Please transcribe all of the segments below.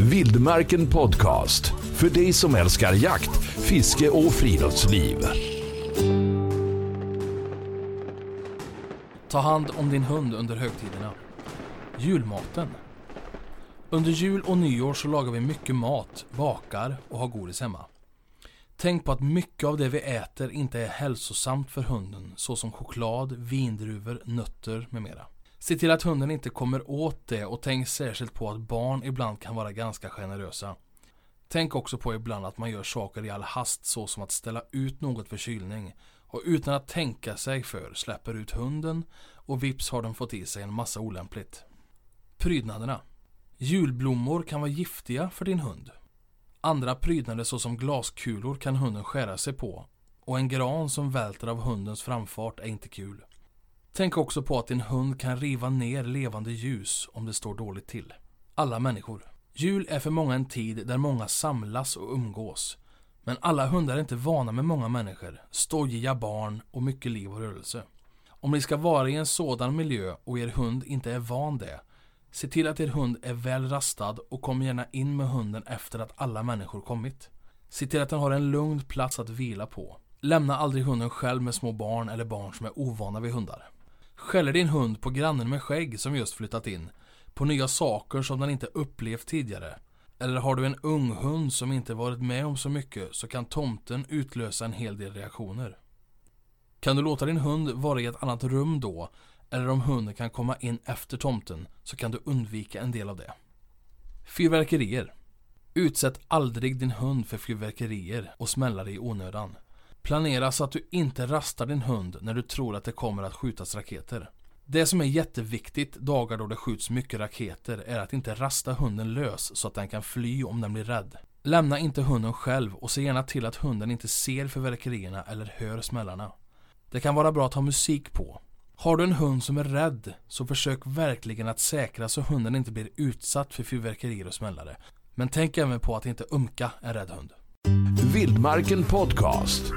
Vildmarken Podcast. För dig som älskar jakt, fiske och friluftsliv. Ta hand om din hund under högtiderna. Julmaten. Under jul och nyår så lagar vi mycket mat, bakar och har godis hemma. Tänk på att mycket av det vi äter inte är hälsosamt för hunden såsom choklad, vindruvor, nötter med mera. Se till att hunden inte kommer åt det och tänk särskilt på att barn ibland kan vara ganska generösa. Tänk också på ibland att man gör saker i all hast såsom att ställa ut något för kylning och utan att tänka sig för släpper ut hunden och vips har den fått i sig en massa olämpligt. Prydnaderna. Julblommor kan vara giftiga för din hund. Andra prydnader såsom glaskulor kan hunden skära sig på och en gran som välter av hundens framfart är inte kul. Tänk också på att din hund kan riva ner levande ljus om det står dåligt till. Alla människor. Jul är för många en tid där många samlas och umgås. Men alla hundar är inte vana med många människor, stojiga barn och mycket liv och rörelse. Om ni ska vara i en sådan miljö och er hund inte är van det, se till att er hund är väl rastad och kom gärna in med hunden efter att alla människor kommit. Se till att den har en lugn plats att vila på. Lämna aldrig hunden själv med små barn eller barn som är ovana vid hundar. Skäller din hund på grannen med skägg som just flyttat in? På nya saker som den inte upplevt tidigare? Eller har du en ung hund som inte varit med om så mycket så kan tomten utlösa en hel del reaktioner. Kan du låta din hund vara i ett annat rum då? Eller om hunden kan komma in efter tomten så kan du undvika en del av det. Fyrverkerier. Utsätt aldrig din hund för fyrverkerier och smällare i onödan. Planera så att du inte rastar din hund när du tror att det kommer att skjutas raketer. Det som är jätteviktigt dagar då det skjuts mycket raketer är att inte rasta hunden lös så att den kan fly om den blir rädd. Lämna inte hunden själv och se gärna till att hunden inte ser fyrverkerierna eller hör smällarna. Det kan vara bra att ha musik på. Har du en hund som är rädd så försök verkligen att säkra så hunden inte blir utsatt för fyrverkerier och smällare. Men tänk även på att inte umka en rädd hund. Vildmarken Podcast.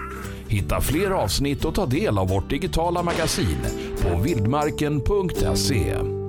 Hitta fler avsnitt och ta del av vårt digitala magasin på vildmarken.se.